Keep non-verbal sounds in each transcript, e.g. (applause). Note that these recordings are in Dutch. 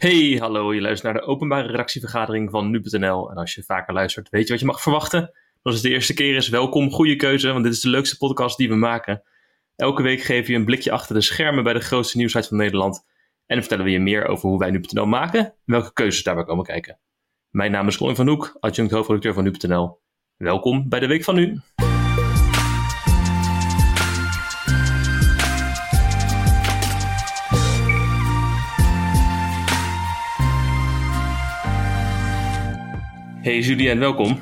Hey, hallo, je luistert naar de openbare redactievergadering van nu.nl. En als je vaker luistert, weet je wat je mag verwachten. Als het de eerste keer is, welkom, goede keuze, want dit is de leukste podcast die we maken. Elke week geven je een blikje achter de schermen bij de grootste nieuwsite van Nederland. En vertellen we je meer over hoe wij nu.nl maken en welke keuzes daarbij komen kijken. Mijn naam is Colin van Hoek, adjunct hoofdredacteur van nu.nl. Welkom bij de Week van Nu. Hey Julien, welkom.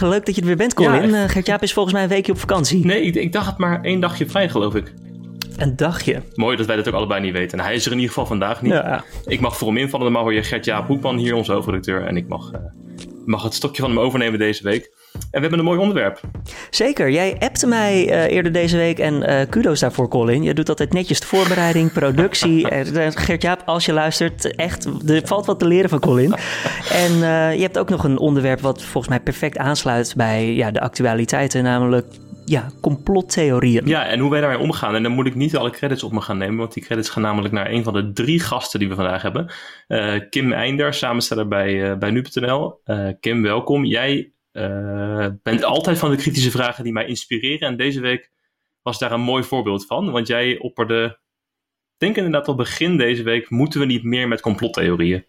Leuk dat je er weer bent, Colin. Ja. Eh, Gert-Jaap is volgens mij een weekje op vakantie. Nee, ik, ik dacht het maar één dagje vrij, geloof ik. Een dagje. Mooi dat wij dat ook allebei niet weten. En hij is er in ieder geval vandaag niet. Ja. Ik mag voor hem invallen, dan mag hoor je Gert-Jaap Hoekman hier, onze hoofdredacteur. En ik mag, eh, mag het stokje van hem overnemen deze week. En we hebben een mooi onderwerp. Zeker. Jij appte mij eh, eerder deze week en eh, kudo's daarvoor, Colin. Je doet altijd netjes de voorbereiding, productie. (laughs) Eh, Gert-Jaap, als je luistert, echt, er valt wat te leren van Colin. En eh, je hebt ook nog een onderwerp wat volgens mij perfect aansluit bij ja, de actualiteiten, namelijk ja, complottheorieën. Ja, en hoe wij daarmee omgaan. En dan moet ik niet alle credits op me gaan nemen, want die credits gaan namelijk naar een van de drie gasten die we vandaag hebben. Eh, Kim Einder, samensteller bij, eh, bij nu.nl. Eh, Kim, welkom. Jij eh, bent altijd van de kritische vragen die mij inspireren. En deze week was daar een mooi voorbeeld van, want jij opperde, ik denk inderdaad al begin deze week, moeten we niet meer met complottheorieën?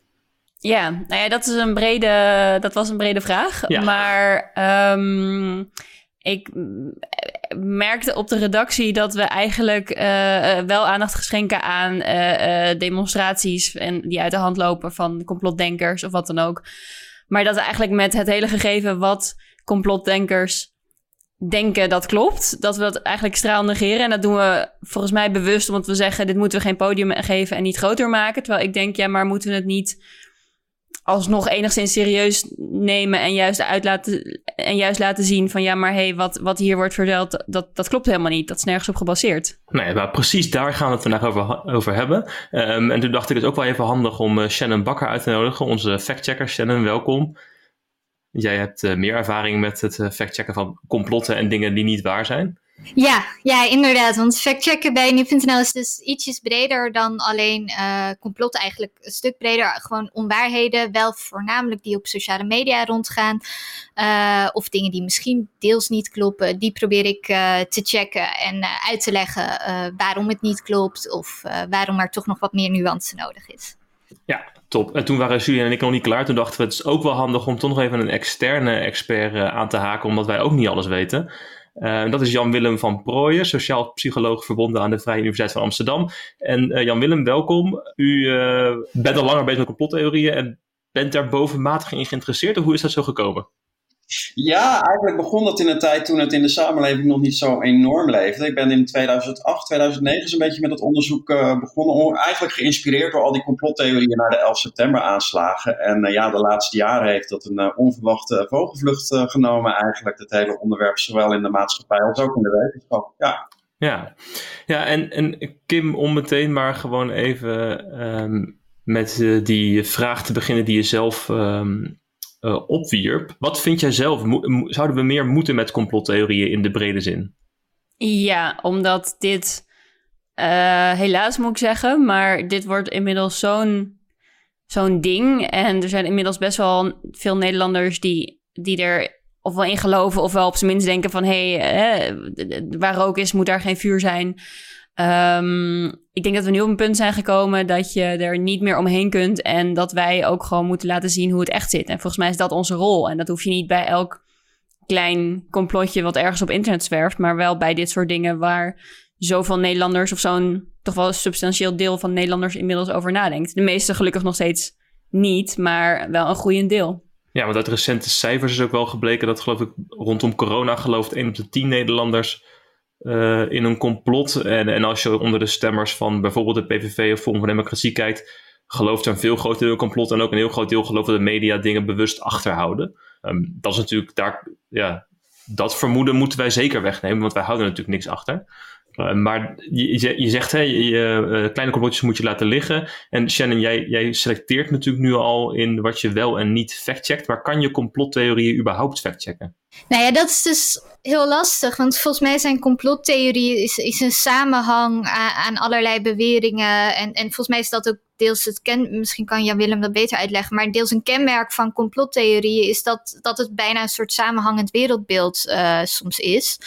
Ja, nou ja, dat, is een brede, dat was een brede vraag. Ja. Maar ehm, ik mm, merkte op de redactie dat we eigenlijk eh, eh, wel aandacht geschenken aan eh, eh, demonstraties en die uit de hand lopen van complotdenkers of wat dan ook. Maar dat eigenlijk met het hele gegeven wat complotdenkers denken dat klopt, dat we dat eigenlijk straal negeren. En dat doen we volgens mij bewust, omdat we zeggen: dit moeten we geen podium geven en niet groter maken. Terwijl ik denk, ja, maar moeten we het niet alsnog enigszins serieus nemen en juist, uit laten, en juist laten zien van ja, maar hé, hey, wat, wat hier wordt verteld, dat, dat klopt helemaal niet. Dat is nergens op gebaseerd. Nee, maar precies daar gaan we het vandaag over, over hebben. Ehm, en toen dacht ik het ook wel even handig om eh, Shannon Bakker uit te nodigen, onze factchecker. Shannon, welkom. Jij hebt eh, meer ervaring met het eh, factchecken van complotten en dingen die niet waar zijn. Ja, ja, inderdaad. Want factchecken bij nu.nl is dus ietsjes breder dan alleen eh complot. Eigenlijk een stuk breder. Gewoon onwaarheden. Wel voornamelijk die op sociale media rondgaan. eh, of dingen die misschien deels niet kloppen. Die probeer ik eh, te checken en uit te leggen waarom het niet klopt. Of waarom er toch nog wat meer nuance nodig is. Ja, top. En toen waren Julian en ik nog niet klaar. Toen dachten we, het is ook wel handig om toch nog even een externe expert aan te haken, omdat wij ook niet alles weten. Eh, dat is Jan-Willem van Prooijen, sociaal psycholoog verbonden aan de Vrije Universiteit van Amsterdam. En eh, Jan-Willem, welkom. U eh, bent al langer bezig met complottheorieën en bent daar bovenmatig in geïnteresseerd, hoe is dat zo gekomen? Ja, eigenlijk begon dat in een tijd toen het in de samenleving nog niet zo enorm leefde. Ik ben in 2008, 2009 een beetje met het onderzoek uh, begonnen. On- Eigenlijk geïnspireerd door al die complottheorieën naar de 11 september aanslagen. En uh, ja, de laatste jaren heeft dat een uh, onverwachte vogelvlucht genomen eigenlijk. Het hele onderwerp, zowel in de maatschappij als ook in de wetenschap. Ja. Ja, ja en, en Kim, om meteen maar gewoon even um, met die vraag te beginnen die je zelf... Um, uh, opwierp. Wat vind jij zelf? Zouden we meer moeten met complottheorieën in de brede zin? Ja, omdat dit, uh, helaas moet ik zeggen, maar dit wordt inmiddels zo'n zo'n ding. En er zijn inmiddels best wel veel Nederlanders die, die er ofwel in geloven, ofwel op zijn minst denken van hé, hey, eh, waar rook is, moet daar geen vuur zijn. Um, ik denk dat we nu op een punt zijn gekomen dat je er niet meer omheen kunt. En dat wij ook gewoon moeten laten zien hoe het echt zit. En volgens mij is dat onze rol. En dat hoef je niet bij elk klein complotje wat ergens op internet zwerft. Maar wel bij dit soort dingen waar zoveel Nederlanders of zo'n toch wel een substantieel deel van Nederlanders inmiddels over nadenkt. De meeste gelukkig nog steeds niet, maar wel een groeiend deel. Ja, want uit recente cijfers is ook wel gebleken dat geloof ik rondom corona gelooft 1 op de 10 Nederlanders uh, in een complot. En, en als je onder de stemmers van bijvoorbeeld de PVV of Forum voor Democratie kijkt, gelooft er een veel groter deel complot en ook een heel groot deel gelooft dat de media dingen bewust achterhouden. Um, dat is natuurlijk daar, ja, dat vermoeden moeten wij zeker wegnemen, want wij houden natuurlijk niks achter. Uh, maar je, je zegt, hè, je, uh, kleine complotjes moet je laten liggen. En Shannon, jij, jij selecteert natuurlijk nu al in wat je wel en niet factcheckt. Maar kan je complottheorieën überhaupt factchecken? Nou ja, dat is dus heel lastig. Want volgens mij zijn complottheorieën is, is een samenhang aan, aan allerlei beweringen. En, en volgens mij is dat ook deels het ken, misschien kan Jan Willem dat beter uitleggen, maar deels een kenmerk van complottheorieën is dat, dat het bijna een soort samenhangend wereldbeeld uh, soms is.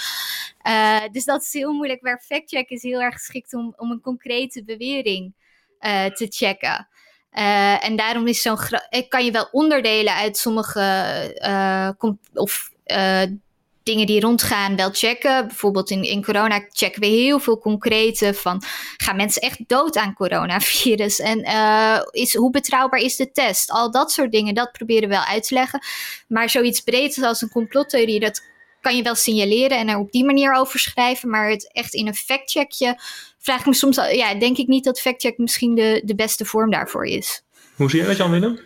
Uh, dus dat is heel moeilijk. Waar factcheck is heel erg geschikt om, om een concrete bewering uh, te checken. en daarom is zo'n kan je wel onderdelen uit sommige of dingen die rondgaan wel checken. Bijvoorbeeld in, in corona checken we heel veel concrete van... gaan mensen echt dood aan coronavirus? En uh, is, hoe betrouwbaar is de test? Al dat soort dingen, dat proberen we wel uit te leggen. Maar zoiets breeds als een complottheorie... dat kan je wel signaleren en er op die manier over schrijven. Maar het echt in een factcheckje vraag ik me soms... ja, denk ik niet dat factcheck misschien de, de beste vorm daarvoor is. Hoe zie je dat, Jan-Willem?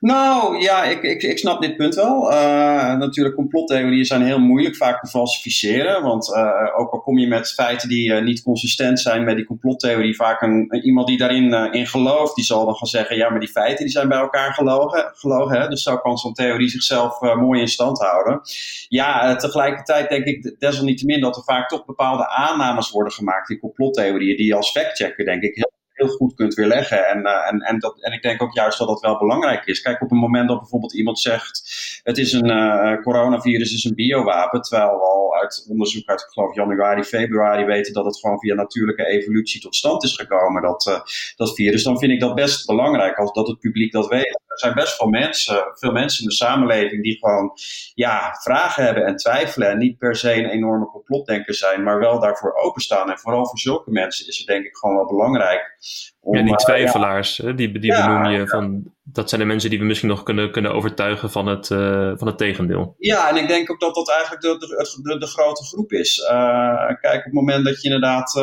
Nou ja, ik, ik, ik snap dit punt wel. Uh, natuurlijk, complottheorieën zijn heel moeilijk vaak te falsificeren. Want uh, ook al kom je met feiten die uh, niet consistent zijn met die complottheorie, vaak een, iemand die daarin in gelooft, die zal dan gaan zeggen: ja, maar die feiten die zijn bij elkaar gelogen. gelogen hè? Dus zo kan zo'n theorie zichzelf mooi in stand houden. Ja, tegelijkertijd denk ik desalniettemin dat er vaak toch bepaalde aannames worden gemaakt in complottheorieën, die als factchecker, denk ik, heel heel goed kunt weerleggen. En, uh, en, en, dat, en ik denk ook juist dat dat wel belangrijk is. Kijk, op het moment dat bijvoorbeeld iemand zegt: het is een uh, coronavirus, is een biowapen. Terwijl we al uit onderzoek uit, ik geloof, januari, februari weten dat het gewoon via natuurlijke evolutie tot stand is gekomen, dat, uh, dat virus. Dan vind ik dat best belangrijk als dat het publiek dat weet. Er zijn best veel mensen, veel mensen in de samenleving die gewoon ja, vragen hebben en twijfelen. En niet per se een enorme complotdenker zijn, maar wel daarvoor openstaan. En vooral voor zulke mensen is het denk ik gewoon wel belangrijk om, ja, die eh, twijfelaars, die, die benoem je, van, dat zijn de mensen die we misschien nog kunnen, kunnen overtuigen van het, uh, van het tegendeel. Ja, en ik denk ook dat dat eigenlijk de, de, de, grote groep is. Uh, kijk, op het moment dat je inderdaad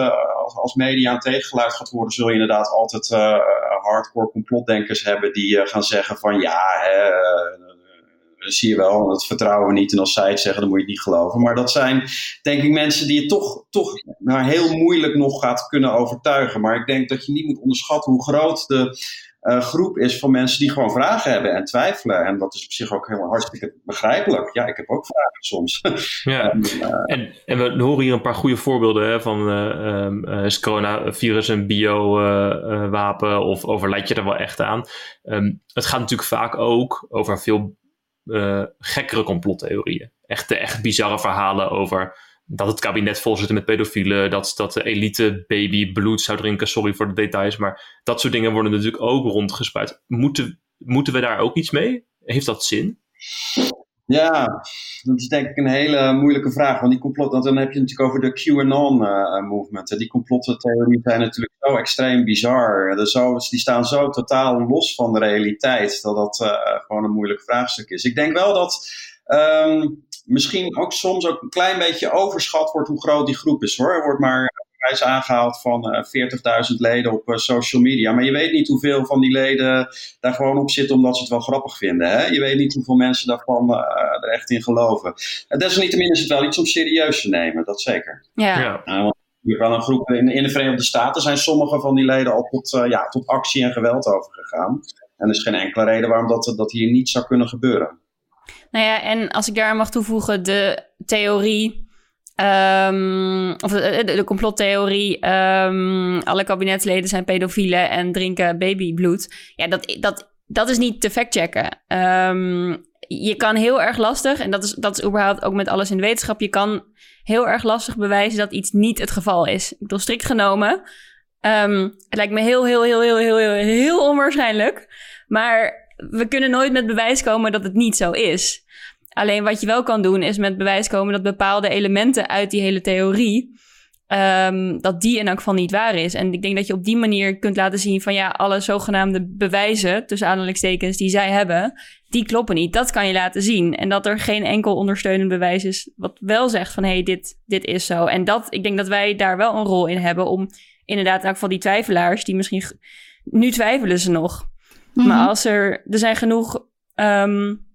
als, als media een tegengeluid gaat worden, zul je inderdaad altijd hardcore complotdenkers hebben die gaan zeggen van ja, hè, zie je wel, dat vertrouwen we niet. En als zij het zeggen, dan moet je het niet geloven. Maar dat zijn, denk ik, mensen die je toch, toch nou, heel moeilijk nog gaat kunnen overtuigen. Maar ik denk dat je niet moet onderschatten hoe groot de uh, groep is van mensen die gewoon vragen hebben en twijfelen. En dat is op zich ook heel hartstikke begrijpelijk. Ja, ik heb ook vragen soms. (laughs) Ja, en, uh, en, en, we horen hier een paar goede voorbeelden hè, van uh, um, is coronavirus een bio-wapen of overlijdt je er wel echt aan? Um, het gaat natuurlijk vaak ook over veel gekkere complottheorieën. Echt, echt bizarre verhalen over dat het kabinet vol zit met pedofielen, dat, dat de elite baby bloed zou drinken, sorry voor de details, maar dat soort dingen worden natuurlijk ook rondgespuit. Moeten, moeten we daar ook iets mee? Heeft dat zin? Ja, dat is denk ik een hele moeilijke vraag. Want die complot, dan heb je natuurlijk over de QAnon-movement. Uh, die complottheorieën zijn natuurlijk zo extreem bizar. De die staan zo totaal los van de realiteit dat dat uh, gewoon een moeilijk vraagstuk is. Ik denk wel dat um, misschien ook soms ook een klein beetje overschat wordt hoe groot die groep is hoor. Er wordt maar prijs aangehaald van uh, eh, 40.000 leden op uh, social media. Maar je weet niet hoeveel van die leden daar gewoon op zitten omdat ze het wel grappig vinden. Hè? Je weet niet hoeveel mensen daarvan uh, er echt in geloven. En desalniettemin is het wel iets om serieus te nemen, dat zeker. Ja. ja. wel een groep in, in de Verenigde Staten zijn sommige van die leden al tot, ja, tot actie en geweld overgegaan. En er is geen enkele reden waarom dat, dat hier niet zou kunnen gebeuren. Nou ja, en als ik daar mag toevoegen, de theorie Um, of de, complottheorie, um, alle kabinetsleden zijn pedofielen en drinken babybloed. Ja, dat, dat, dat is niet te factchecken. Um, je kan heel erg lastig, en dat is, dat is überhaupt ook met alles in de wetenschap, je kan heel erg lastig bewijzen dat iets niet het geval is. Ik bedoel, strikt genomen. het lijkt me heel, heel, heel, heel, heel, heel, heel onwaarschijnlijk. Maar we kunnen nooit met bewijs komen dat het niet zo is. Alleen wat je wel kan doen is met bewijs komen dat bepaalde elementen uit die hele theorie. Um, dat die in elk geval niet waar is. En ik denk dat je op die manier kunt laten zien van ja, alle zogenaamde bewijzen, tussen aanhalingstekens, die zij hebben, die kloppen niet. Dat kan je laten zien. En dat er geen enkel ondersteunend bewijs is wat wel zegt van hé, hey, dit, dit is zo. En dat, ik denk dat wij daar wel een rol in hebben om inderdaad in elk die twijfelaars, die misschien, nu twijfelen ze nog. Maar mhm. als er, er zijn genoeg um,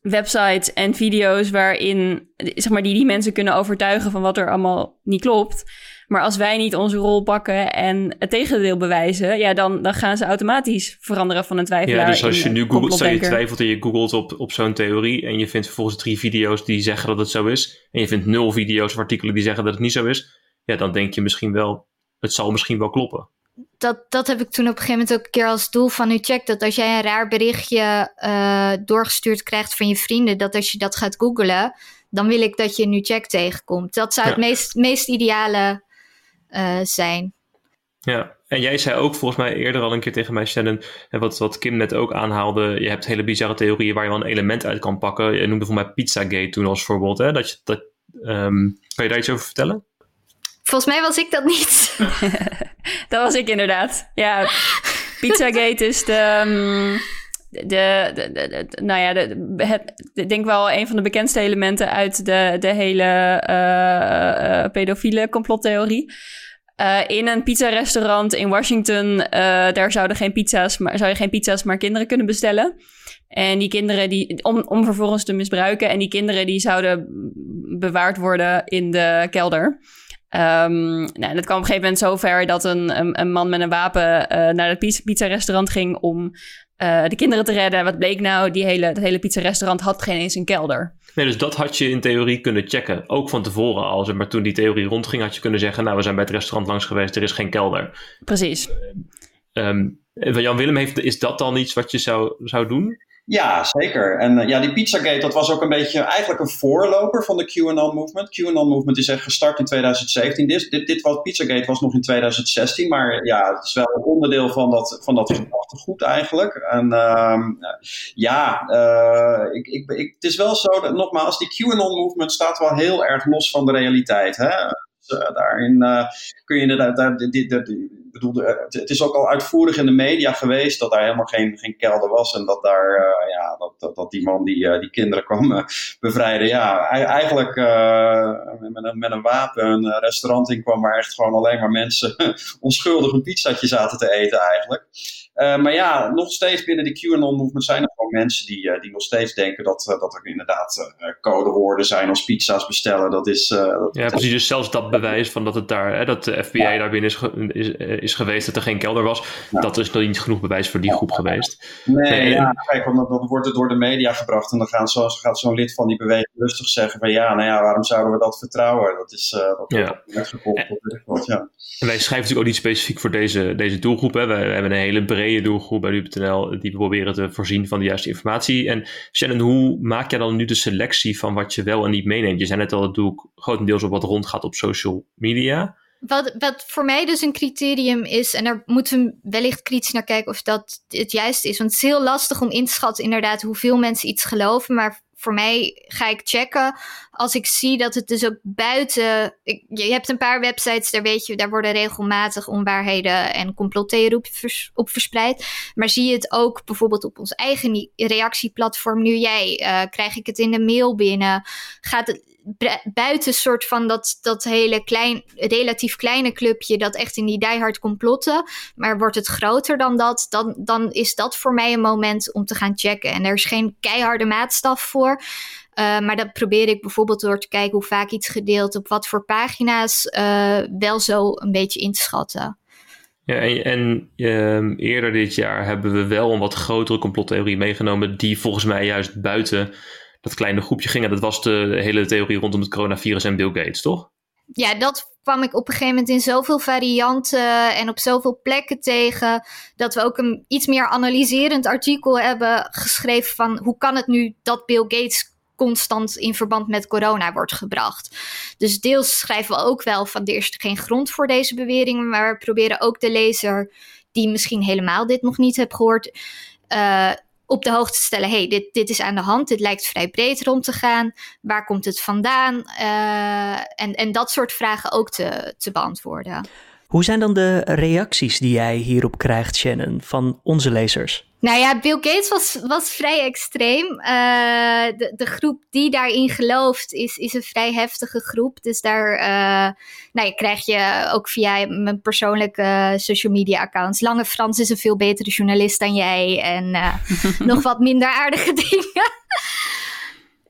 websites en video's waarin zeg maar, die, die mensen kunnen overtuigen van wat er allemaal niet klopt. Maar als wij niet onze rol pakken en het tegendeel bewijzen, ja, dan, dan gaan ze automatisch veranderen van een twijfelaar. Ja, dus als je nu googelt, stel je twijfelt en je googelt op, op zo'n theorie en je vindt vervolgens drie video's die zeggen dat het zo is, en je vindt nul video's of artikelen die zeggen dat het niet zo is, ja, dan denk je misschien wel, het zal misschien wel kloppen. Dat, dat heb ik toen op een gegeven moment ook een keer als doel van u check. Dat als jij een raar berichtje uh, doorgestuurd krijgt van je vrienden, dat als je dat gaat googlen, dan wil ik dat je nu check tegenkomt. Dat zou het meest, meest ideale uh, zijn. Ja, en jij zei ook volgens mij eerder al een keer tegen mij, Shannon, en wat, wat Kim net ook aanhaalde, je hebt hele bizarre theorieën waar je wel een element uit kan pakken. Je noemde voor mij Pizzagate toen als voorbeeld. Hè? Dat je, dat, um, kan je daar iets over vertellen? Volgens mij was ik dat niet. (laughs) dat was ik inderdaad. Ja, Pizzagate is de... Um, de, de, de, nou ja, de, het, denk wel een van de bekendste elementen uit de, de hele uh, uh, pedofiele complottheorie. Uh, in een pizzarestaurant in Washington, daar zouden geen pizza's, maar, zou je geen pizza's, maar kinderen kunnen bestellen. En die kinderen, die, om, om vervolgens te misbruiken. En die kinderen die zouden bewaard worden in de kelder. Um, nou, dat kwam op een gegeven moment zover dat een, een, een man met een wapen uh, naar het pizza-restaurant ging om uh, de kinderen te redden. Wat bleek nou? Die hele, dat hele pizza-restaurant had geen eens een kelder. Nee, dus dat had je in theorie kunnen checken. Ook van tevoren al. Maar toen die theorie rondging, had je kunnen zeggen: Nou, we zijn bij het restaurant langs geweest, er is geen kelder. Precies. Um, Jan Willem, heeft, is dat dan iets wat je zou, zou doen? Ja, zeker. En uh, ja, die Pizzagate, dat was ook een beetje eigenlijk een voorloper van de QAnon-movement. QAnon-movement is echt gestart in 2017. Dit, dit, dit was, Pizzagate was nog in 2016, maar ja, het is wel een onderdeel van dat, van dat gedachtegoed eigenlijk. En uh, ja, uh, ik, ik, ik, het is wel zo, dat, nogmaals, die QAnon-movement staat wel heel erg los van de realiteit. Hè? Dus, daarin kun je inderdaad, daar, dit, bedoel, het is ook al uitvoerig in de media geweest dat daar helemaal geen, geen kelder was. En dat daar, uh, ja, dat, dat, die man die, uh, die kinderen kwam bevrijden. Ja, eigenlijk met, een, met een wapen een restaurant in kwam waar echt gewoon alleen maar mensen (laughs) onschuldig een pizzatje zaten te eten eigenlijk. Uh, maar ja, nog steeds binnen de QAnon-movement zijn er gewoon mensen die, uh, die nog steeds denken dat, uh, dat er inderdaad codewoorden zijn als pizza's bestellen. Dat is, dat, ja, precies. Dus zelfs dat bewijs van dat, het daar, hè, dat de FBI ja. daar binnen is, is, is, geweest, dat er geen kelder was, ja. dat is nog niet genoeg bewijs voor die groep geweest. Nee, nee ja, kijk, want dan, wordt het door de media gebracht en dan gaan zo, gaat zo'n lid van die beweging rustig zeggen van ja, nou ja, waarom zouden we dat vertrouwen? Dat is dat ja. wordt ja. En wij schrijven natuurlijk ook niet specifiek voor deze, deze doelgroep. Hè. We, we hebben een hele brede brede doelgroep bij nu.nl die proberen te voorzien van de juiste informatie. En Shannon, hoe maak jij dan nu de selectie van wat je wel en niet meeneemt? Je zei net al, dat doe ik grotendeels op wat rondgaat op social media. Wat, wat voor mij dus een criterium is, en daar moeten we wellicht kritisch naar kijken of dat het juiste is. Want het is heel lastig om in te schatten inderdaad hoeveel mensen iets geloven. Maar voor mij ga ik checken als ik zie dat het dus ook buiten. Je hebt een paar websites, daar weet je, daar worden regelmatig onwaarheden en complottheorieën op, vers, op verspreid. Maar zie je het ook bijvoorbeeld op ons eigen reactieplatform. Nu jij, uh, krijg ik het in de mail binnen. Gaat het buiten soort van dat, dat hele klein, relatief kleine clubje dat echt in die diehard complotten. Maar wordt het groter dan dat, dan, dan is dat voor mij een moment om te gaan checken. En er is geen keiharde maatstaf voor. Uh, maar dat probeer ik bijvoorbeeld door te kijken hoe vaak iets gedeeld, op wat voor pagina's, uh, wel zo een beetje in te schatten. Ja, en, uh, eerder dit jaar hebben we wel een wat grotere complottheorie meegenomen, die volgens mij juist buiten dat kleine groepje ging. En dat was de hele theorie rondom het coronavirus en Bill Gates, toch? Ja, dat kwam ik op een gegeven moment in zoveel varianten en op zoveel plekken tegen. Dat we ook een iets meer analyserend artikel hebben geschreven van hoe kan het nu dat Bill Gates constant in verband met corona wordt gebracht. Dus deels schrijven we ook wel van er is geen grond voor deze beweringen, maar we proberen ook de lezer die misschien helemaal dit nog niet heeft gehoord, uh, op de hoogte te stellen: hey, dit, dit is aan de hand, dit lijkt vrij breed rond te gaan. Waar komt het vandaan? Uh, en, en dat soort vragen ook te, te beantwoorden. Hoe zijn dan de reacties die jij hierop krijgt, Shannon, van onze lezers? Nou ja, Bill Gates was, was vrij extreem. Uh, de, de groep die daarin gelooft is, is een vrij heftige groep. Dus daar uh, nou, krijg je ook via mijn persoonlijke social media accounts. Lange Frans is een veel betere journalist dan jij. En uh, (laughs) nog wat minder aardige dingen.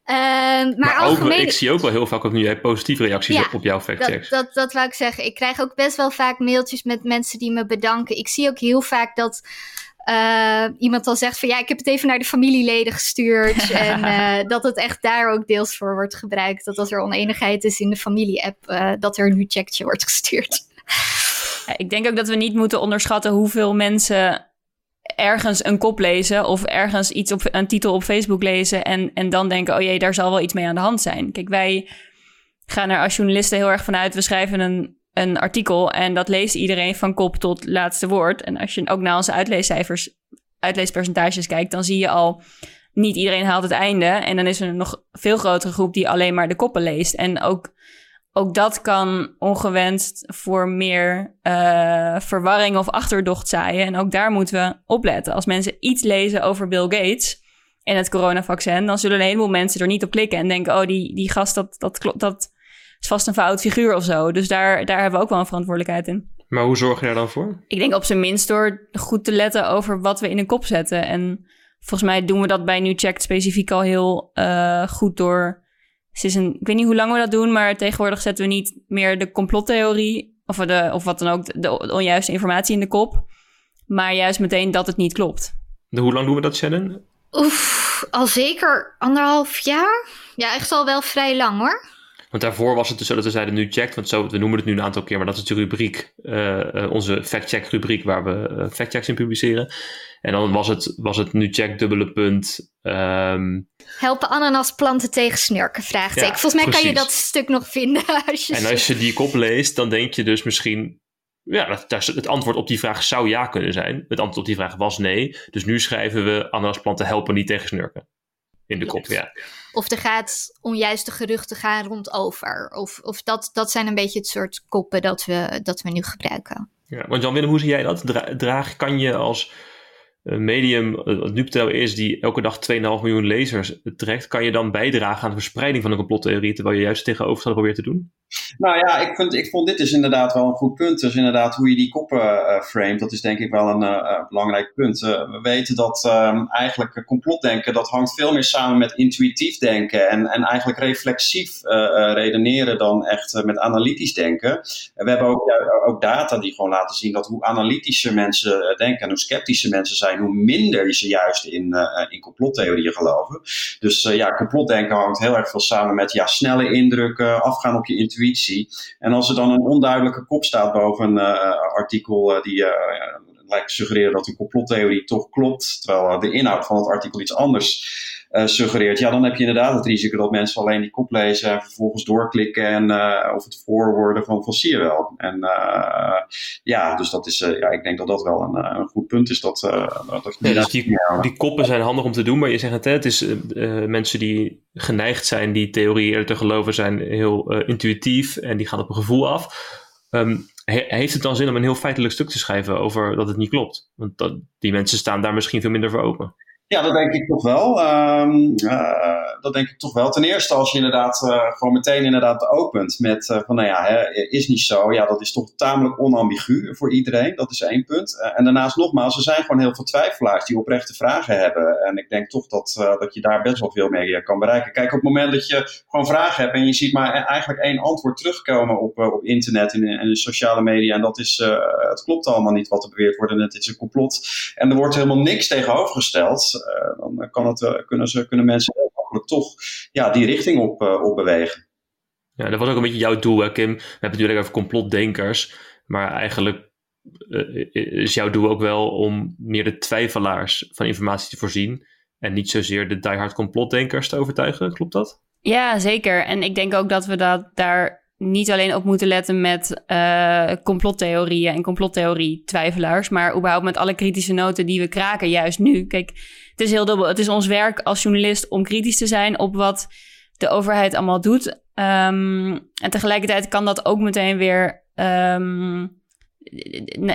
Uh, (laughs) maar, maar algemeen... ik zie ook wel heel vaak ook nu jij positieve reacties ja, op jouw factchecks. Dat, dat, dat wou ik zeggen. Ik krijg ook best wel vaak mailtjes met mensen die me bedanken. Ik zie ook heel vaak dat uh, iemand al zegt van ja, ik heb het even naar de familieleden gestuurd. (laughs) en uh, dat het echt daar ook deels voor wordt gebruikt. Dat als er oneenigheid is in de familie-app, uh, dat er een nu checkje wordt gestuurd. Ik denk ook dat we niet moeten onderschatten hoeveel mensen ergens een kop lezen of ergens iets op een titel op Facebook lezen en, en dan denken, oh jee, daar zal wel iets mee aan de hand zijn. Kijk, wij gaan er als journalisten heel erg vanuit, we schrijven een, een artikel en dat leest iedereen van kop tot laatste woord. En als je ook naar onze uitleescijfers, uitleespercentages kijkt, dan zie je al, niet iedereen haalt het einde. En dan is er een nog veel grotere groep die alleen maar de koppen leest. En ook ook dat kan ongewenst voor meer uh, verwarring of achterdocht zaaien. En ook daar moeten we opletten. Als mensen iets lezen over Bill Gates en het coronavaccin, dan zullen een heleboel mensen er niet op klikken en denken: oh, die, die gast, dat, dat, dat is vast een fout figuur of zo. Dus daar, daar hebben we ook wel een verantwoordelijkheid in. Maar hoe zorg je daar dan voor? Ik denk op zijn minst door goed te letten over wat we in een kop zetten. En volgens mij doen we dat bij Nu Checked specifiek al heel uh, goed door is een, ik weet niet hoe lang we dat doen, maar tegenwoordig zetten we niet meer de complottheorie of, de, of wat dan ook, de, onjuiste informatie in de kop. Maar juist meteen dat het niet klopt. De, hoe lang doen we dat, Shannon? Oef, al zeker anderhalf jaar. Ja, echt al wel vrij lang hoor. Want daarvoor was het dus zo dat we zeiden nu checked, want zo, we noemen het nu een aantal keer, maar dat is de rubriek, uh, onze fact-check rubriek waar we uh, fact-checks in publiceren. En dan was het, was het nu check dubbele punt. Um... Helpen ananasplanten tegen snurken? Vraagteken. Volgens mij kan je dat stuk nog vinden. (laughs) Als je en als je die kop leest, dan denk je dus misschien. Ja, dat, het antwoord op die vraag zou ja kunnen zijn. Het antwoord op die vraag was nee. Dus nu schrijven we ananasplanten helpen niet tegen snurken. In de kop, ja. Of er gaat onjuiste geruchten gaan rondover. Of, of dat, dat zijn een beetje het soort koppen dat we, dat we nu gebruiken. Ja, want Jan-Willem, hoe zie jij dat? draag, kan je als medium, wat NuPtel is, die elke dag 2,5 miljoen lezers trekt, kan je dan bijdragen aan de verspreiding van een complottheorie, terwijl je juist tegenovergestelde probeert te doen? Nou ja, ik, vind, ik vond dit is inderdaad wel een goed punt. Dus inderdaad, hoe je die koppen uh, framet, dat is denk ik wel een uh, belangrijk punt. We weten dat um, eigenlijk complotdenken, dat hangt veel meer samen met intuïtief denken en, en eigenlijk reflexief redeneren dan echt met analytisch denken. En we hebben ook, ook data die gewoon laten zien dat hoe analytischer mensen denken en hoe sceptische mensen zijn, hoe minder ze juist in, in complottheorieën geloven. Dus ja, complotdenken hangt heel erg veel samen met ja, snelle indrukken, afgaan op je intuïtie. En als er dan een onduidelijke kop staat boven een uh, artikel die lijkt te suggereren dat een complottheorie toch klopt, terwijl de inhoud van het artikel iets anders suggereert, ja, dan heb je inderdaad het risico dat mensen alleen die kop lezen en vervolgens doorklikken en uh, of het voorwoorden van, van zie je wel. En uh, ja, dus dat is, ja, ik denk dat dat wel een, een goed punt is. Dat, dat ja, dus die, die koppen zijn handig om te doen, maar je zegt het, hè, het is mensen die geneigd zijn die theorie eerder te geloven zijn heel intuïtief en die gaan op een gevoel af. Um, heeft het dan zin om een heel feitelijk stuk te schrijven over dat het niet klopt? Want dat, die mensen staan daar misschien veel minder voor open. Ja, dat denk ik toch wel. Um, uh, dat denk ik toch wel. Ten eerste als je inderdaad uh, gewoon meteen inderdaad opent met uh, van nou ja, hè, is niet zo. Ja, dat is toch tamelijk onambigu voor iedereen. Dat is één punt. en daarnaast nogmaals, er zijn gewoon heel veel twijfelaars die oprechte vragen hebben. En ik denk toch dat, dat je daar best wel veel mee kan bereiken. Kijk, op het moment dat je gewoon vragen hebt en je ziet maar eigenlijk één antwoord terugkomen op, op internet en in, sociale media. En dat is, het klopt allemaal niet wat er beweerd wordt en het is een complot. En er wordt helemaal niks tegenovergesteld. Eh, dan kan het, eh, kunnen, ze, kunnen mensen heel makkelijk toch ja, die richting op, eh, op bewegen. Ja, dat was ook een beetje jouw doel, hè, Kim. We hebben het natuurlijk over complotdenkers. Maar eigenlijk is jouw doel ook wel om meer de twijfelaars van informatie te voorzien. En niet zozeer de diehard complotdenkers te overtuigen. Klopt dat? Ja, zeker. En ik denk ook dat we dat daar niet alleen op moeten letten met uh, complottheorieën en complottheorie-twijfelaars, maar überhaupt met alle kritische noten die we kraken, juist nu. Kijk, het is heel dubbel. Het is ons werk als journalist om kritisch te zijn op wat de overheid allemaal doet. Um, en tegelijkertijd kan dat ook meteen weer um,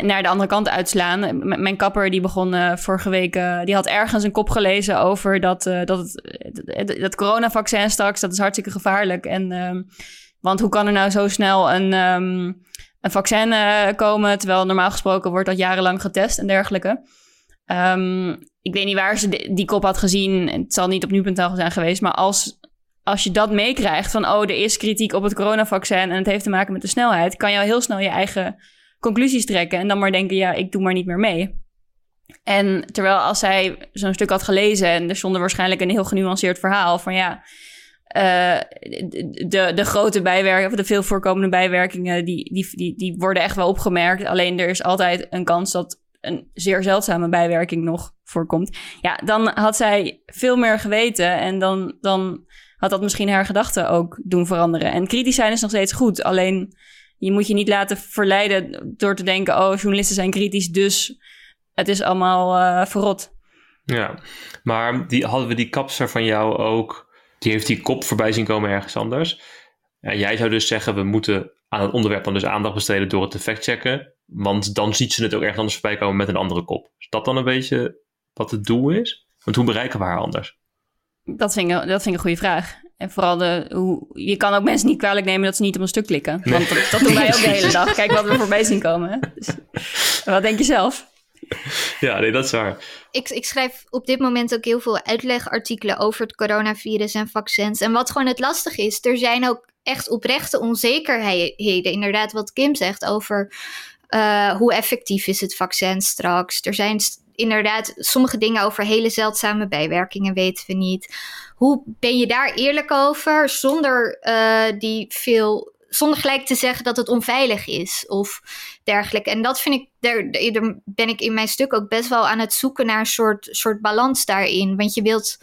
naar de andere kant uitslaan. Mijn kapper die begon uh, vorige week, uh, die had ergens een kop gelezen over dat, dat, het, dat coronavaccin straks, dat is hartstikke gevaarlijk. En um, want hoe kan er nou zo snel een, um, een vaccin uh, komen, terwijl normaal gesproken wordt dat jarenlang getest en dergelijke. Um, ik weet niet waar ze die, kop had gezien. Het zal niet op nu.nl zijn geweest. Maar als, als je dat meekrijgt van... oh, er is kritiek op het coronavaccin... en het heeft te maken met de snelheid... kan je al heel snel je eigen conclusies trekken... en dan maar denken, ja, ik doe maar niet meer mee. En terwijl als zij zo'n stuk had gelezen... en er stond waarschijnlijk een heel genuanceerd verhaal van... ja, de, de grote bijwerkingen, of de veel voorkomende bijwerkingen, die, die, die, die worden echt wel opgemerkt. Alleen er is altijd een kans dat een zeer zeldzame bijwerking nog voorkomt. Ja, dan had zij veel meer geweten en dan, dan had dat misschien haar gedachten ook doen veranderen. En kritisch zijn is nog steeds goed, alleen je moet je niet laten verleiden door te denken: oh, journalisten zijn kritisch, dus het is allemaal uh, verrot. Ja, maar die, hadden we die kapser van jou ook, die heeft die kop voorbij zien komen ergens anders. En jij zou dus zeggen, we moeten aan het onderwerp dan dus aandacht besteden door het te factchecken. Want dan ziet ze het ook ergens anders voorbij komen met een andere kop. Is dat dan een beetje wat het doel is? Want hoe bereiken we haar anders? Dat vind ik, dat vind ik een goede vraag. En vooral de, hoe, je kan ook mensen niet kwalijk nemen dat ze niet op een stuk klikken. Want dat, dat, doen wij ook de hele (laughs) dag. Kijk wat we voorbij zien komen. Dus, wat denk je zelf? (laughs) Ja, nee, dat is waar. Ik, ik schrijf op dit moment ook heel veel uitlegartikelen over het coronavirus en vaccins. En wat gewoon het lastig is, er zijn ook echt oprechte onzekerheden. Inderdaad, wat Kim zegt over uh, hoe effectief is het vaccin straks. Er zijn inderdaad sommige dingen over hele zeldzame bijwerkingen weten we niet. Hoe ben je daar eerlijk over zonder uh, die veel zonder gelijk te zeggen dat het onveilig is of dergelijke. En dat vind ik, daar, daar, ben ik in mijn stuk ook best wel aan het zoeken naar een soort, soort balans daarin. Want je wilt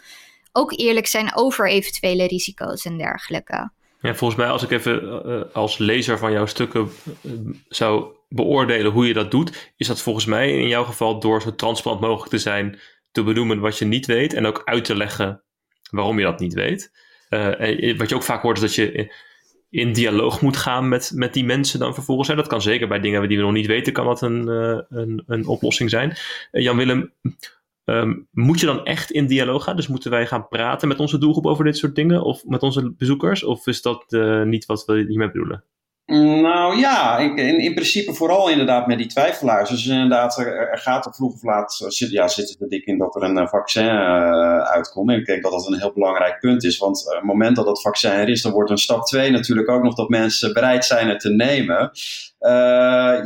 ook eerlijk zijn over eventuele risico's en dergelijke. Ja, volgens mij als ik even uh, als lezer van jouw stukken uh, zou beoordelen hoe je dat doet, is dat volgens mij in jouw geval door zo transparant mogelijk te zijn, te benoemen wat je niet weet en ook uit te leggen waarom je dat niet weet. Wat je ook vaak hoort is dat je in dialoog moet gaan met, met die mensen dan vervolgens. Hè. Dat kan zeker bij dingen die we nog niet weten, kan dat een, een, een oplossing zijn. Jan-Willem, Um, moet je dan echt in dialoog gaan? Dus moeten wij gaan praten met onze doelgroep over dit soort dingen? Of met onze bezoekers? Of is dat uh, niet wat we hiermee bedoelen? Nou ja, ik, in, in, principe vooral inderdaad met die twijfelaars. Dus inderdaad, er, gaat er vroeg of laat, zit, ja, zit het er dik in dat er een eh, vaccin uh, uitkomt. En ik denk dat dat een heel belangrijk punt is. Want op het moment dat dat vaccin er is, dan wordt een stap 2 natuurlijk ook nog dat mensen bereid zijn het te nemen.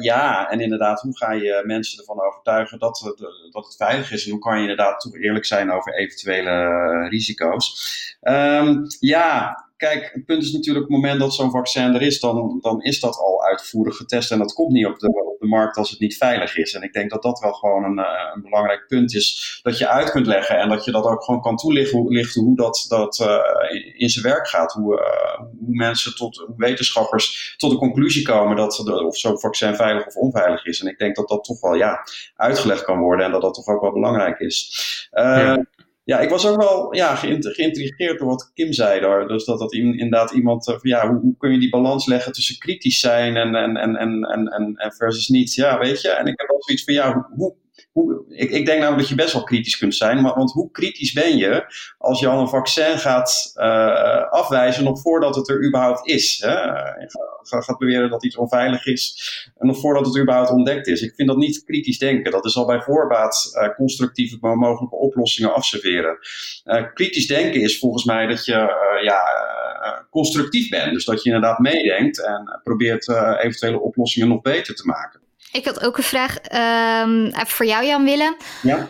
Ja, en inderdaad, hoe ga je mensen ervan overtuigen dat het, dat het veilig is? En hoe kan je inderdaad toch eerlijk zijn over eventuele risico's? Um, ja, kijk, het punt is natuurlijk op het moment dat zo'n vaccin er is, dan, dan is dat al uitvoerig getest en dat komt niet op de, op de markt als het niet veilig is. En ik denk dat dat wel gewoon een, eh, een belangrijk punt is dat je uit kunt leggen en dat je dat ook gewoon kan toelichten lichten hoe dat, dat uh, in zijn werk gaat. Hoe, uh, hoe mensen tot, hoe wetenschappers tot de conclusie komen dat de, of zo'n vaccin veilig of onveilig is. En ik denk dat dat toch wel ja, uitgelegd kan worden en dat dat toch ook wel belangrijk is. Ja ja, ik was ook wel ja, geïntrigeerd door wat Kim zei daar. Dus dat dat inderdaad iemand, uh, ja, hoe, hoe, kun je die balans leggen tussen kritisch zijn en, en, en, en, en, en versus niet? Ja, weet je. En ik heb ook zoiets van, ja, hoe, ik, ik, denk namelijk dat je best wel kritisch kunt zijn, maar, want hoe kritisch ben je als je al een vaccin gaat uh, afwijzen nog voordat het er überhaupt is? Hè? Je gaat beweren dat iets onveilig is nog voordat het überhaupt ontdekt is. Ik vind dat niet kritisch denken. Dat is al bij voorbaat uh, constructieve mogelijke oplossingen afserveren. Uh, kritisch denken is volgens mij dat je ja, constructief bent. Dus dat je inderdaad meedenkt en probeert eventuele oplossingen nog beter te maken. Ik had ook een vraag um, voor jou, Jan Willem. Ja.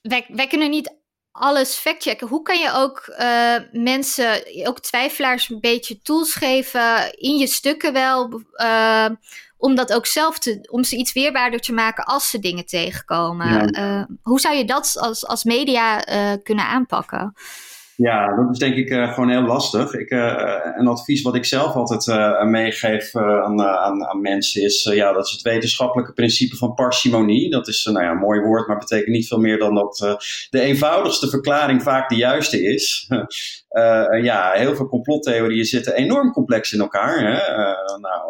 Wij, wij kunnen niet alles factchecken. Hoe kan je ook uh, mensen, ook twijfelaars, een beetje tools geven in je stukken wel, uh, om dat ook zelf te, om ze iets weerbaarder te maken als ze dingen tegenkomen? Ja. Uh, hoe zou je dat als, als media kunnen aanpakken? Ja, dat is denk ik uh, gewoon heel lastig. Ik, uh, een advies wat ik zelf altijd meegeef aan, aan, aan, mensen is, ja, dat is het wetenschappelijke principe van parcimonie. Dat is nou ja, een mooi woord, maar betekent niet veel meer dan dat de eenvoudigste verklaring vaak de juiste is. (laughs) ja, heel veel complottheorieën zitten enorm complex in elkaar. Hè? nou,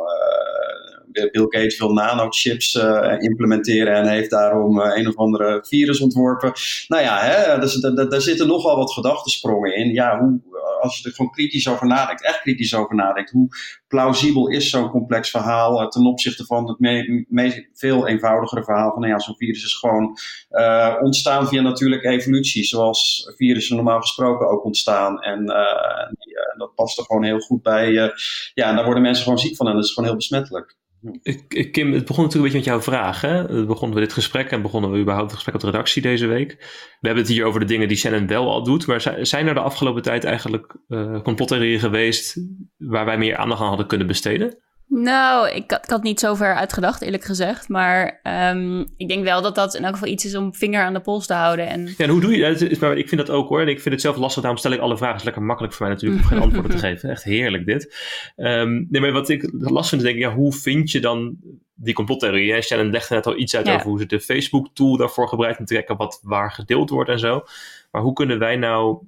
Bill Gates wil nanochips uh, implementeren en heeft daarom uh, een of andere virus ontworpen. Nou ja, hè, dus, daar zitten nogal wat gedachtensprongen in. Ja, hoe, als je er gewoon kritisch over nadenkt, echt kritisch over nadenkt, hoe plausibel is zo'n complex verhaal ten opzichte van het veel eenvoudigere verhaal van, nou ja, zo'n virus is gewoon ontstaan via natuurlijke evolutie, zoals virussen normaal gesproken ook ontstaan. En dat past er gewoon heel goed bij. ja, en daar worden mensen gewoon ziek van en dat is gewoon heel besmettelijk. Kim, het begon natuurlijk een beetje met jouw vraag. Begonnen we dit gesprek en begonnen we überhaupt het gesprek op de redactie deze week. We hebben het hier over de dingen die Shannon wel al doet. Maar zijn er de afgelopen tijd eigenlijk uh, complottheorieën geweest waar wij meer aandacht aan hadden kunnen besteden? Nou, ik had, ik had niet zo ver uitgedacht, eerlijk gezegd. Maar um, ik denk wel dat dat in elk geval iets is om vinger aan de pols te houden. En... Ja, en hoe doe je dat? Ik vind dat ook hoor. En ik vind het zelf lastig, daarom stel ik alle vragen. Het is lekker makkelijk voor mij natuurlijk om geen (laughs) antwoorden te geven. Echt heerlijk dit. Um, nee, maar wat ik lastig vind, denk ik, ja, hoe vind je dan die complottheorie? Shannon legde net al iets uit over hoe ze de Facebook-tool daarvoor gebruikt om te kijken wat waar gedeeld wordt en zo. Maar hoe kunnen wij nou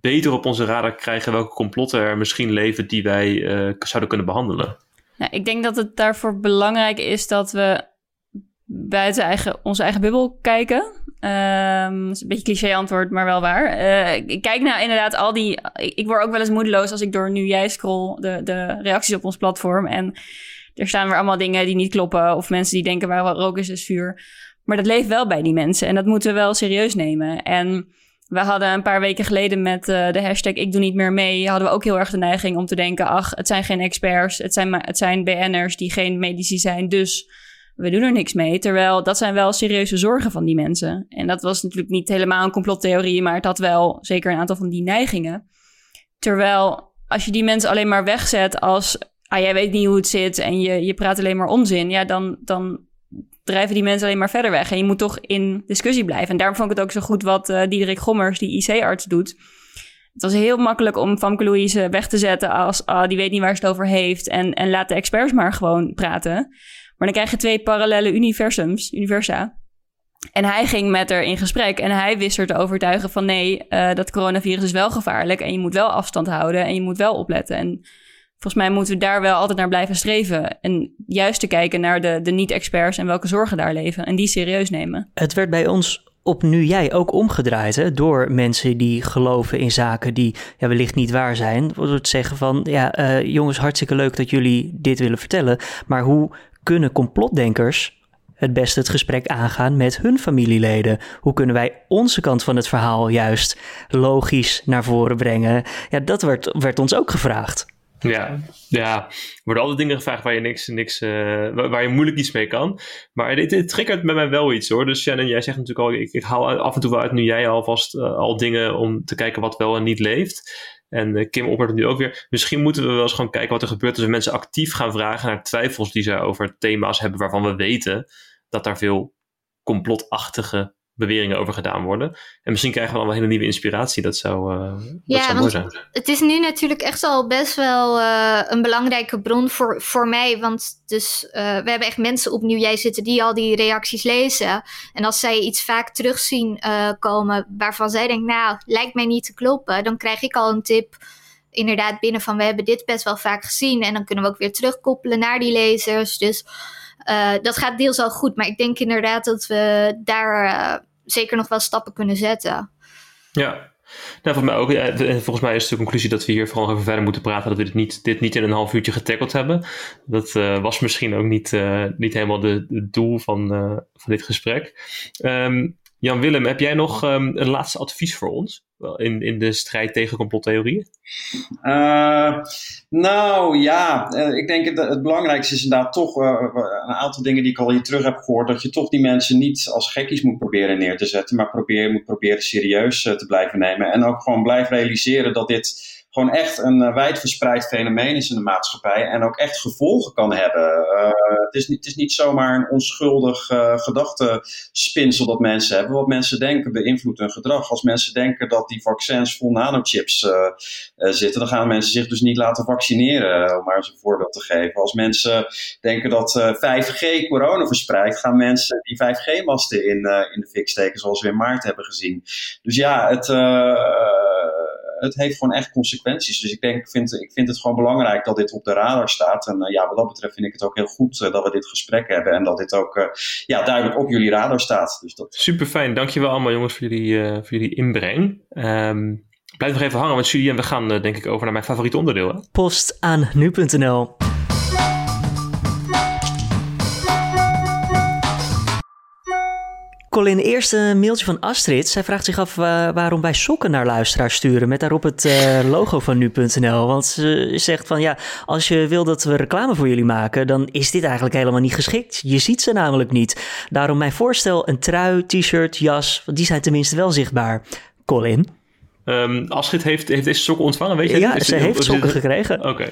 beter op onze radar krijgen welke complotten er misschien leven die wij uh, zouden kunnen behandelen. Nou, ik denk dat het daarvoor belangrijk is dat we buiten eigen, onze eigen bubbel kijken. Um, is een beetje cliché antwoord, maar wel waar. Uh, ik kijk nou inderdaad al die... Ik, word ook wel eens moedeloos als ik door nu jij scroll de, de reacties op ons platform. En er staan weer allemaal dingen die niet kloppen. Of mensen die denken waar rook is, is vuur. Maar dat leeft wel bij die mensen. En dat moeten we wel serieus nemen. En we hadden een paar weken geleden met uh, de hashtag Ik doe niet meer mee, hadden we ook heel erg de neiging om te denken, ach, het zijn geen experts, het zijn, het zijn BN'ers die geen medici zijn, dus we doen er niks mee. Terwijl dat zijn wel serieuze zorgen van die mensen. En dat was natuurlijk niet helemaal een complottheorie, maar het had wel zeker een aantal van die neigingen. Terwijl als je die mensen alleen maar wegzet als, ah, jij weet niet hoe het zit en je, je praat alleen maar onzin, ja, dan, dan drijven die mensen alleen maar verder weg. En je moet toch in discussie blijven. En daarom vond ik het ook zo goed wat uh, Diederik Gommers, die IC-arts, doet. Het was heel makkelijk om Famke Louise weg te zetten als ah, die weet niet waar ze het over heeft. En, en laat de experts maar gewoon praten. Maar dan krijg je twee parallele universums, universa. En hij ging met haar in gesprek en hij wist er te overtuigen van nee, uh, dat coronavirus is wel gevaarlijk en je moet wel afstand houden en je moet wel opletten. En volgens mij moeten we daar wel altijd naar blijven streven. En juist te kijken naar de, de niet-experts en welke zorgen daar leven. En die serieus nemen. Het werd bij ons op nu jij ook omgedraaid hè, door mensen die geloven in zaken die ja, wellicht niet waar zijn. Door te zeggen van ja, uh, jongens, hartstikke leuk dat jullie dit willen vertellen. Maar hoe kunnen complotdenkers het beste het gesprek aangaan met hun familieleden? Hoe kunnen wij onze kant van het verhaal juist logisch naar voren brengen? Ja, dat werd, werd ons ook gevraagd. Ja, ja, er worden altijd dingen gevraagd waar je niks, niks uh, waar je moeilijk iets mee kan. Maar dit, dit triggert bij mij wel iets hoor. Dus Shannon, jij zegt natuurlijk al, ik, ik haal af en toe wel uit nu jij alvast uh, al dingen om te kijken wat wel en niet leeft. En uh, Kim oppert nu ook weer. Misschien moeten we wel eens gewoon kijken wat er gebeurt als we mensen actief gaan vragen naar twijfels die ze over thema's hebben waarvan we weten dat daar veel complotachtige beweringen over gedaan worden. En misschien krijgen we een hele nieuwe inspiratie. Dat zou, uh, ja, dat zou mooi zijn. Het is nu natuurlijk echt al best wel uh, een belangrijke bron voor, voor mij. Want dus, uh, we hebben echt mensen opnieuw jij zitten die al die reacties lezen. En als zij iets vaak terugzien komen waarvan zij denkt, nou, lijkt mij niet te kloppen. Dan krijg ik al een tip inderdaad binnen van we hebben dit best wel vaak gezien. En dan kunnen we ook weer terugkoppelen naar die lezers. Dus uh, dat gaat deels al goed, maar ik denk inderdaad dat we daar uh, zeker nog wel stappen kunnen zetten. Ja, nou, volgens mij ook. En volgens mij is de conclusie dat we hier vooral even verder moeten praten. Dat we dit niet, dit niet in een half uurtje getackeld hebben. Dat uh, was misschien ook niet, niet helemaal het doel van, van dit gesprek. Um, Jan Willem, heb jij nog um, een laatste advies voor ons in, in de strijd tegen complottheorieën? Uh, nou ja, uh, ik denk het, het belangrijkste is inderdaad toch uh, een aantal dingen die ik al hier terug heb gehoord. Dat je toch die mensen niet als gekkies moet proberen neer te zetten, maar probeer, moet proberen serieus te blijven nemen. En ook gewoon blijven realiseren dat dit gewoon echt een uh, wijdverspreid fenomeen is in de maatschappij en ook echt gevolgen kan hebben. Uh, het, is niet, het is niet zomaar een onschuldig uh, gedachtespinsel dat mensen hebben. Wat mensen denken beïnvloedt hun gedrag. Als mensen denken dat die vaccins vol nanochips zitten, dan gaan mensen zich dus niet laten vaccineren, om maar eens een voorbeeld te geven. Als mensen denken dat 5G corona verspreidt, gaan mensen die 5G-masten in, in de fik steken, zoals we in maart hebben gezien. Dus ja, het het heeft gewoon echt consequenties. Dus ik denk, ik vind, ik vind het gewoon belangrijk dat dit op de radar staat. En uh, ja, wat dat betreft vind ik het ook heel goed uh, dat we dit gesprek hebben. En dat dit ook uh, ja, duidelijk op jullie radar staat. Dus dat... Super fijn. Dankjewel allemaal jongens voor jullie, voor jullie inbreng. Um, blijf nog even hangen met jullie en we gaan denk ik over naar mijn favoriete onderdeel. Hè? Post aan nu.nl. Colin, eerst een mailtje van Astrid. Zij vraagt zich af uh, waarom wij sokken naar luisteraars sturen met daarop het uh, logo van nu.nl. Want ze zegt van ja, als je wil dat we reclame voor jullie maken, dan is dit eigenlijk helemaal niet geschikt. Je ziet ze namelijk niet. Daarom mijn voorstel, een trui, t-shirt, jas, die zijn tenminste wel zichtbaar. Colin? Um, Astrid heeft, heeft deze sokken ontvangen, weet je? Ja, ze heeft sokken gekregen. Oké.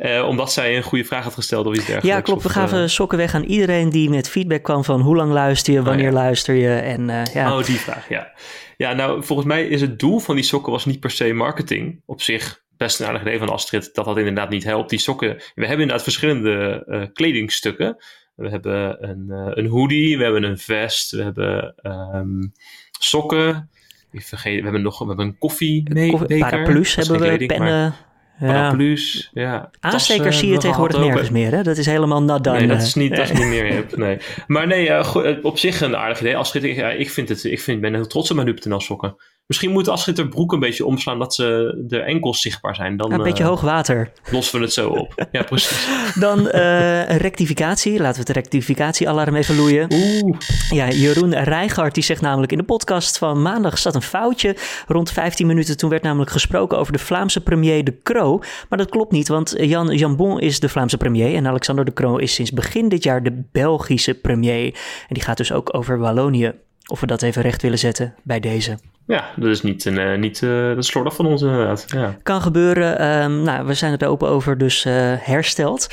Uh, omdat zij een goede vraag had gesteld of iets dergelijks. Ja, klopt. We gaven uh, sokken weg aan iedereen die met feedback kwam van hoe lang luister je, wanneer oh, ja. luister je en uh, ja. Oh, die vraag, ja. Ja, nou, volgens mij is het doel van die sokken was niet per se marketing. Op zich best een aardig idee van Astrid dat dat inderdaad niet helpt. Die sokken, we hebben inderdaad verschillende kledingstukken. We hebben een, een hoodie, we hebben een vest, we hebben um, sokken. Ik vergeet, we hebben nog we hebben een koffie, nee, Koffie, Paraplu's hebben we, kleding, pennen. Paraplu's, ja. ja Aanstekers zie je tegenwoordig nergens meer, hè? Dat is helemaal nat dan. Nee, dat is niet, dat is niet meer hip, nee. Maar nee, uh, op zich een aardig idee. Als ik, ik, vind het, ik vind, ben heel trots op mijn nu.nl sokken. Misschien moet Astrid haar broek een beetje omslaan dat ze de enkels zichtbaar zijn. Dan, een beetje uh, hoog water. Lossen we het zo op. (laughs) ja, precies. Dan uh, rectificatie. Laten we het rectificatiealarm even loeien. Oeh. Ja, Jeroen Rijgaard die zegt namelijk in de podcast van maandag zat een foutje. Rond 15 minuten toen werd namelijk gesproken over de Vlaamse premier De Croo. Maar dat klopt niet, want Jan Jambon is de Vlaamse premier. En Alexander De Croo is sinds begin dit jaar de Belgische premier. En die gaat dus ook over Wallonië. Of we dat even recht willen zetten bij deze. Ja, dat is niet, uh, niet uh, dat slordig van ons inderdaad. Ja. Kan gebeuren. Um, nou, we zijn er open over, dus uh, hersteld.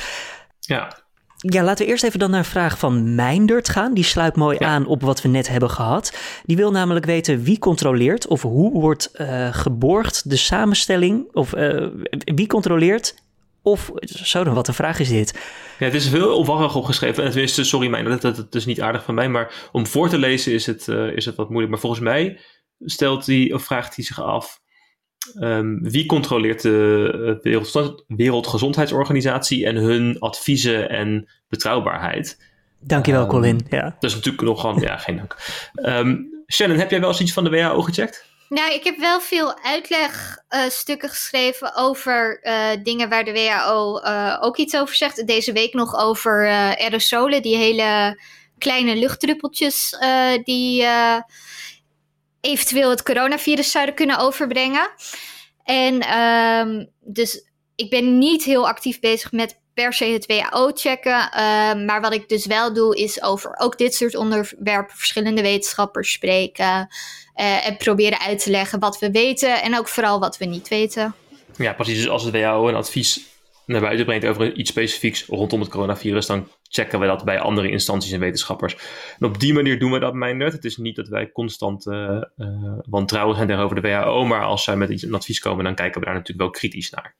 Ja. Ja, laten we eerst even dan naar een vraag van Mijndert gaan. Die sluit mooi ja. aan op wat we net hebben gehad. Die wil namelijk weten wie controleert of hoe wordt geborgd de samenstelling... of wie controleert of, zo dan, wat een vraag is dit? Ja, het is veel opwarrig opgeschreven. En tenminste, sorry, mijn, dat, dat, dat, is niet aardig van mij. Maar om voor te lezen is het, uh, is het wat moeilijk. Maar volgens mij stelt hij, of vraagt hij zich af. Um, wie controleert de Wereld, Wereldgezondheidsorganisatie en hun adviezen en betrouwbaarheid? Dankjewel, um, Colin. Ja. Dat is natuurlijk nogal, ja, geen dank. Um, Shannon, heb jij wel eens iets van de WHO gecheckt? Nou, ik heb wel veel uitlegstukken uh, geschreven over uh, dingen waar de WHO uh, ook iets over zegt. Deze week nog over aerosolen, die hele kleine luchtdruppeltjes die eventueel het coronavirus zouden kunnen overbrengen. En um, dus ik ben niet heel actief bezig met per se het WHO checken. maar wat ik dus wel doe, is over ook dit soort onderwerpen verschillende wetenschappers spreken. Uh, en proberen uit te leggen wat we weten en ook vooral wat we niet weten. Ja, precies. Dus als het WHO een advies naar buiten brengt over iets specifieks rondom het coronavirus, dan checken we dat bij andere instanties en wetenschappers. En op die manier doen we dat, mijn nut. Het is niet dat wij constant uh, uh, wantrouwig zijn tegenover de WHO, maar als zij met iets, een advies komen, dan kijken we daar natuurlijk wel kritisch naar.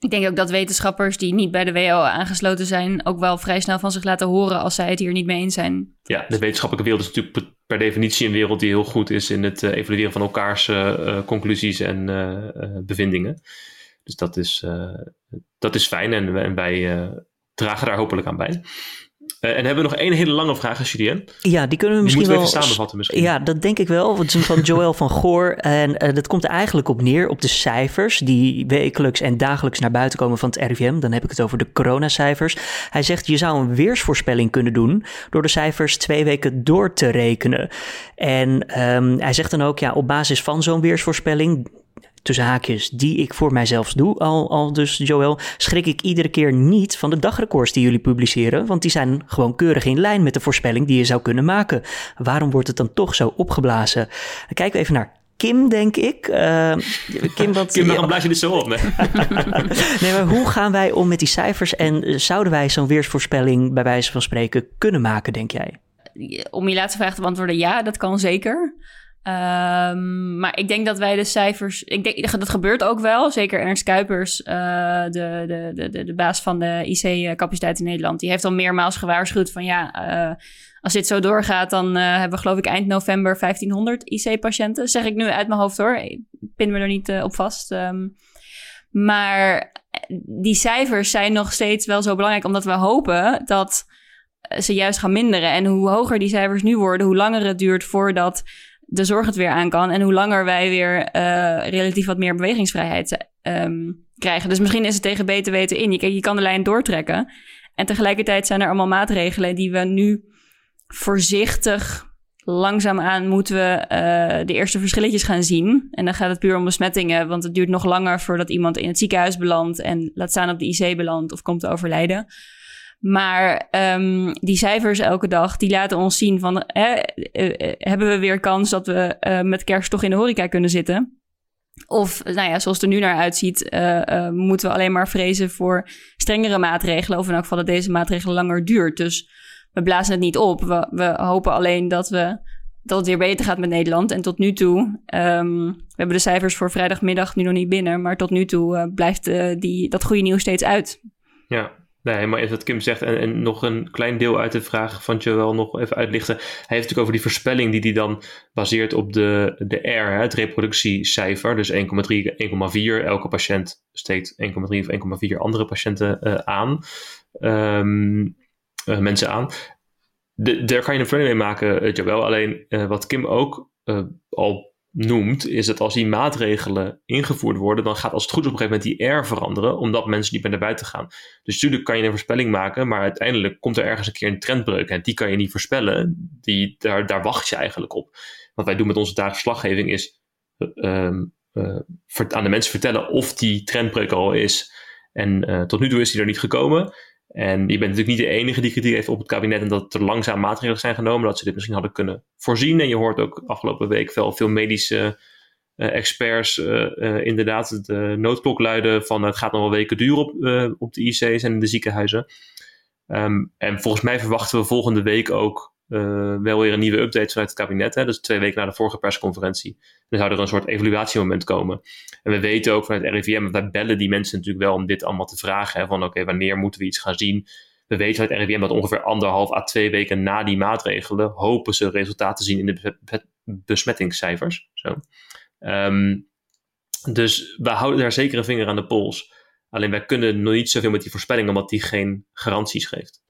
Ik denk ook dat wetenschappers die niet bij de WHO aangesloten zijn, ook wel vrij snel van zich laten horen als zij het hier niet mee eens zijn. Ja, de wetenschappelijke wereld is natuurlijk per definitie een wereld die heel goed is in het uh, evalueren van elkaars uh, conclusies en bevindingen. Dus dat is, dat is fijn en, en wij dragen daar hopelijk aan bij. Uh, en hebben we nog één hele lange vraag, Julien? Ja, die kunnen we misschien die wel even samenvatten. Misschien. Ja, dat denk ik wel. Het is van (laughs) Joël van Goor. En uh, dat komt er eigenlijk op neer op de cijfers die wekelijks en dagelijks naar buiten komen van het RIVM. Dan heb ik het over de coronacijfers. Hij zegt je zou een weersvoorspelling kunnen doen door de cijfers twee weken door te rekenen. En um, hij zegt dan ook, ja, op basis van zo'n weersvoorspelling tussen haakjes, die ik voor mijzelf doe, al, al dus Joel, schrik ik iedere keer niet van de dagrecords die jullie publiceren, want die zijn gewoon keurig in lijn met de voorspelling die je zou kunnen maken. Waarom wordt het dan toch zo opgeblazen? Dan kijken we even naar Kim, denk ik. Uh, Kim, wat, (laughs) Kim, waarom blaas je dit zo op? Nee? (laughs) nee, maar hoe gaan wij om met die cijfers en zouden wij zo'n weersvoorspelling bij wijze van spreken kunnen maken, denk jij? Om je laatste vraag te beantwoorden, ja, dat kan zeker. Um, maar ik denk dat wij de cijfers. Ik denk dat gebeurt ook wel. Zeker Ernst Kuipers, uh, de, de, de, de baas van de IC-capaciteit in Nederland. Die heeft al meermaals gewaarschuwd van ja. Uh, als dit zo doorgaat, dan uh, hebben we geloof ik eind november 1500 IC-patiënten. Zeg ik nu uit mijn hoofd hoor. Ik pin me er niet op vast. Um, maar die cijfers zijn nog steeds wel zo belangrijk, omdat we hopen dat ze juist gaan minderen. En hoe hoger die cijfers nu worden, hoe langer het duurt voordat de zorg het weer aan kan. En hoe langer wij weer uh, relatief wat meer bewegingsvrijheid um, krijgen. Dus misschien is het tegen beter weten in. Je, je kan de lijn doortrekken. En tegelijkertijd zijn er allemaal maatregelen die we nu voorzichtig langzaamaan moeten we uh, de eerste verschilletjes gaan zien. En dan gaat het puur om besmettingen, want het duurt nog langer voordat iemand in het ziekenhuis belandt en laat staan op de IC belandt of komt te overlijden. Maar um, die cijfers elke dag, die laten ons zien van... Hè, uh, hebben we weer kans dat we uh, met kerst toch in de horeca kunnen zitten? Of, nou ja, zoals het er nu naar uitziet, moeten we alleen maar vrezen voor strengere maatregelen. Of in elk geval dat deze maatregelen langer duurt. Dus we blazen het niet op. We, we hopen alleen dat, we, dat het weer beter gaat met Nederland. En tot nu toe, um, we hebben de cijfers voor vrijdagmiddag nu nog niet binnen. Maar tot nu toe blijft die, dat goede nieuws steeds uit. Ja, Nee, maar even wat Kim zegt, en, nog een klein deel uit de vraag van Joel nog even uitlichten. Hij heeft natuurlijk over die voorspelling die hij dan baseert op de, de R, het reproductiecijfer. Dus 1,3, 1,4. Elke patiënt steekt 1,3 of 1,4 andere patiënten uh, aan. Um, uh, mensen aan. De, daar kan je een voorspelling mee maken, Joel. Alleen wat Kim ook al noemt, is dat als die maatregelen ingevoerd worden, dan gaat als het goed is op een gegeven moment die R veranderen, omdat mensen niet meer naar buiten gaan. Dus natuurlijk kan je een voorspelling maken, maar uiteindelijk komt er ergens een keer een trendbreuk en die kan je niet voorspellen. Die, daar, daar wacht je eigenlijk op. Wat wij doen met onze dagelijkse verslaggeving is uh, uh, aan de mensen vertellen of die trendbreuk al is. En uh, tot nu toe is die er niet gekomen. En je bent natuurlijk niet de enige die kritiek heeft op het kabinet en dat er langzaam maatregelen zijn genomen, dat ze dit misschien hadden kunnen voorzien. En je hoort ook afgelopen week wel veel medische uh, experts uh, inderdaad de noodklok luiden van het gaat nog wel weken duren op, op de IC's en in de ziekenhuizen. Um, en volgens mij verwachten we volgende week ook uh, wel weer een nieuwe update vanuit het kabinet. Hè? Dus twee weken na de vorige persconferentie. Dan zou er een soort evaluatiemoment komen. En we weten ook vanuit RIVM, wij bellen die mensen natuurlijk wel om dit allemaal te vragen. Hè? Van oké, wanneer moeten we iets gaan zien? We weten uit RIVM dat ongeveer anderhalf à twee weken na die maatregelen hopen ze resultaten te zien in de besmettingscijfers. Zo. Um, dus we houden daar zeker een vinger aan de pols. Alleen wij kunnen nog niet zoveel met die voorspelling, omdat die geen garanties geeft.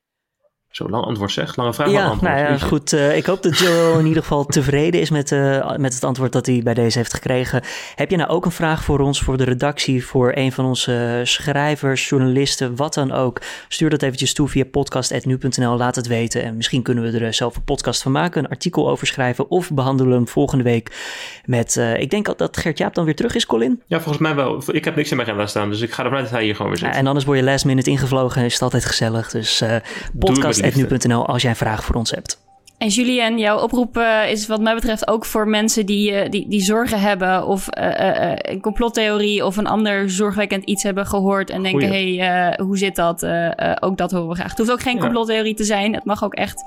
Zo lang antwoord zeg, lange vraag. Ja, antwoord. nou ja, goed. Uh, ik hoop dat Joe (laughs) in ieder geval tevreden is met, uh, met het antwoord dat hij bij deze heeft gekregen. Heb je nou ook een vraag voor ons, voor de redactie, voor een van onze schrijvers, journalisten, wat dan ook? Stuur dat eventjes toe via podcast.nu.nl, laat het weten. En misschien kunnen we er zelf een podcast van maken, een artikel over schrijven of behandelen hem volgende week met, uh, ik denk dat Gert-Jaap dan weer terug is, Colin? Ja, volgens mij wel. Ik heb niks in mijn agenda staan, dus ik ga ervan uit dat hij hier gewoon weer zit. Ja, en anders word je last minute ingevlogen, is het altijd gezellig. Dus podcast nu.nl als jij een vraag voor ons hebt. En Julien, jouw oproep uh, is wat mij betreft ook voor mensen die, uh, die, die zorgen hebben of uh, een complottheorie of een ander zorgwekkend iets hebben gehoord en denken, hé, hey, hoe zit dat? ook dat horen we graag. Het hoeft ook geen ja. complottheorie te zijn. Het mag ook echt,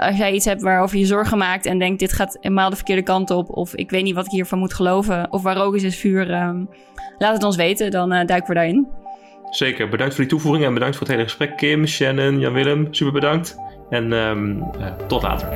als jij iets hebt waarover je zorgen maakt en denkt, dit gaat helemaal de verkeerde kant op of ik weet niet wat ik hiervan moet geloven of waar rook is, is vuur, laat het ons weten, dan duiken we daarin. Zeker, bedankt voor die toevoeging en bedankt voor het hele gesprek. Kim, Shannon, Jan-Willem, super bedankt. En um, uh, tot later.